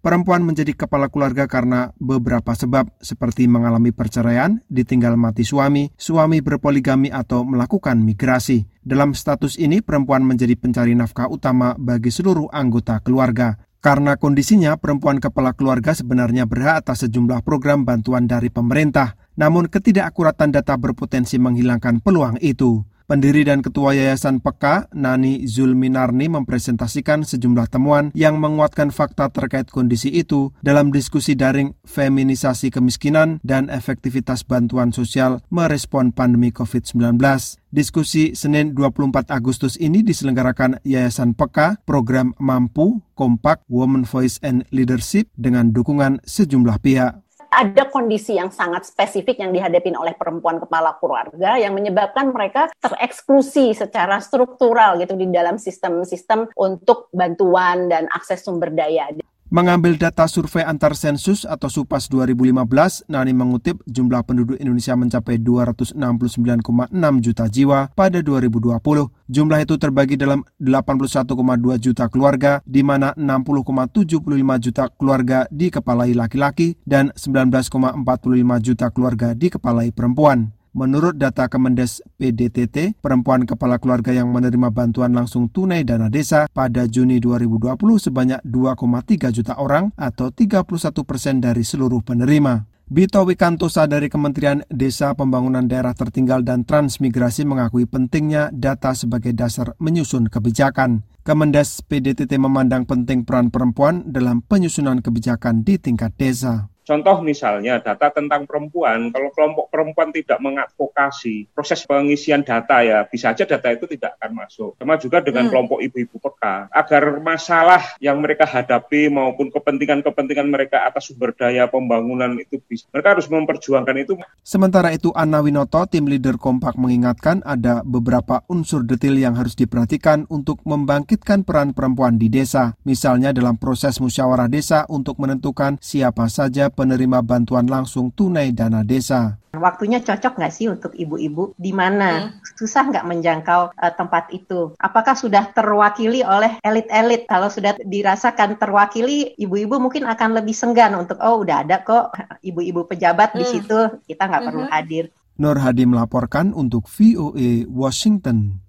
Perempuan menjadi kepala keluarga karena beberapa sebab seperti mengalami perceraian, ditinggal mati suami, suami berpoligami atau melakukan migrasi. Dalam status ini, perempuan menjadi pencari nafkah utama bagi seluruh anggota keluarga. Karena kondisinya, perempuan kepala keluarga sebenarnya berhak atas sejumlah program bantuan dari pemerintah. Namun ketidakakuratan data berpotensi menghilangkan peluang itu. Pendiri dan Ketua Yayasan Peka, Nani Zulminarni mempresentasikan sejumlah temuan yang menguatkan fakta terkait kondisi itu dalam diskusi daring feminisasi kemiskinan dan efektivitas bantuan sosial merespon pandemi COVID-19. Diskusi Senin 24 Agustus ini diselenggarakan Yayasan Peka, program Mampu, Kompak, Women Voice and Leadership dengan dukungan sejumlah pihak ada kondisi yang sangat spesifik yang dihadapin oleh perempuan kepala keluarga yang menyebabkan mereka tereksklusi secara struktural gitu di dalam sistem-sistem untuk bantuan dan akses sumber daya. Mengambil data survei antar sensus atau SUPAS 2015, Nani mengutip jumlah penduduk Indonesia mencapai 269,6 juta jiwa pada 2020. Jumlah itu terbagi dalam 81,2 juta keluarga, di mana 60,75 juta keluarga dikepalai laki-laki dan 19,45 juta keluarga dikepalai perempuan. Menurut data Kemendes PDTT, perempuan kepala keluarga yang menerima bantuan langsung tunai dana desa pada Juni 2020 sebanyak 2,3 juta orang atau 31 persen dari seluruh penerima. Bito Wikantosa dari Kementerian Desa Pembangunan Daerah Tertinggal dan Transmigrasi mengakui pentingnya data sebagai dasar menyusun kebijakan. Kemendes PDTT memandang penting peran perempuan dalam penyusunan kebijakan di tingkat desa. Contoh misalnya data tentang perempuan, kalau kelompok perempuan tidak mengadvokasi proses pengisian data ya, bisa saja data itu tidak akan masuk. Sama juga dengan hmm. kelompok ibu-ibu peka, agar masalah yang mereka hadapi maupun kepentingan-kepentingan mereka atas sumber daya pembangunan itu bisa. Mereka harus memperjuangkan itu. Sementara itu Anna Winoto, tim leader Kompak mengingatkan ada beberapa unsur detail yang harus diperhatikan untuk membangkitkan peran perempuan di desa. Misalnya dalam proses musyawarah desa untuk menentukan siapa saja penerima bantuan langsung tunai dana desa. Waktunya cocok nggak sih untuk ibu-ibu? Di mana hmm. susah nggak menjangkau uh, tempat itu? Apakah sudah terwakili oleh elit-elit? Kalau sudah dirasakan terwakili, ibu-ibu mungkin akan lebih senggan untuk oh udah ada kok ibu-ibu pejabat hmm. di situ, kita nggak hmm. perlu hadir. Nur Hadi melaporkan untuk VOA Washington.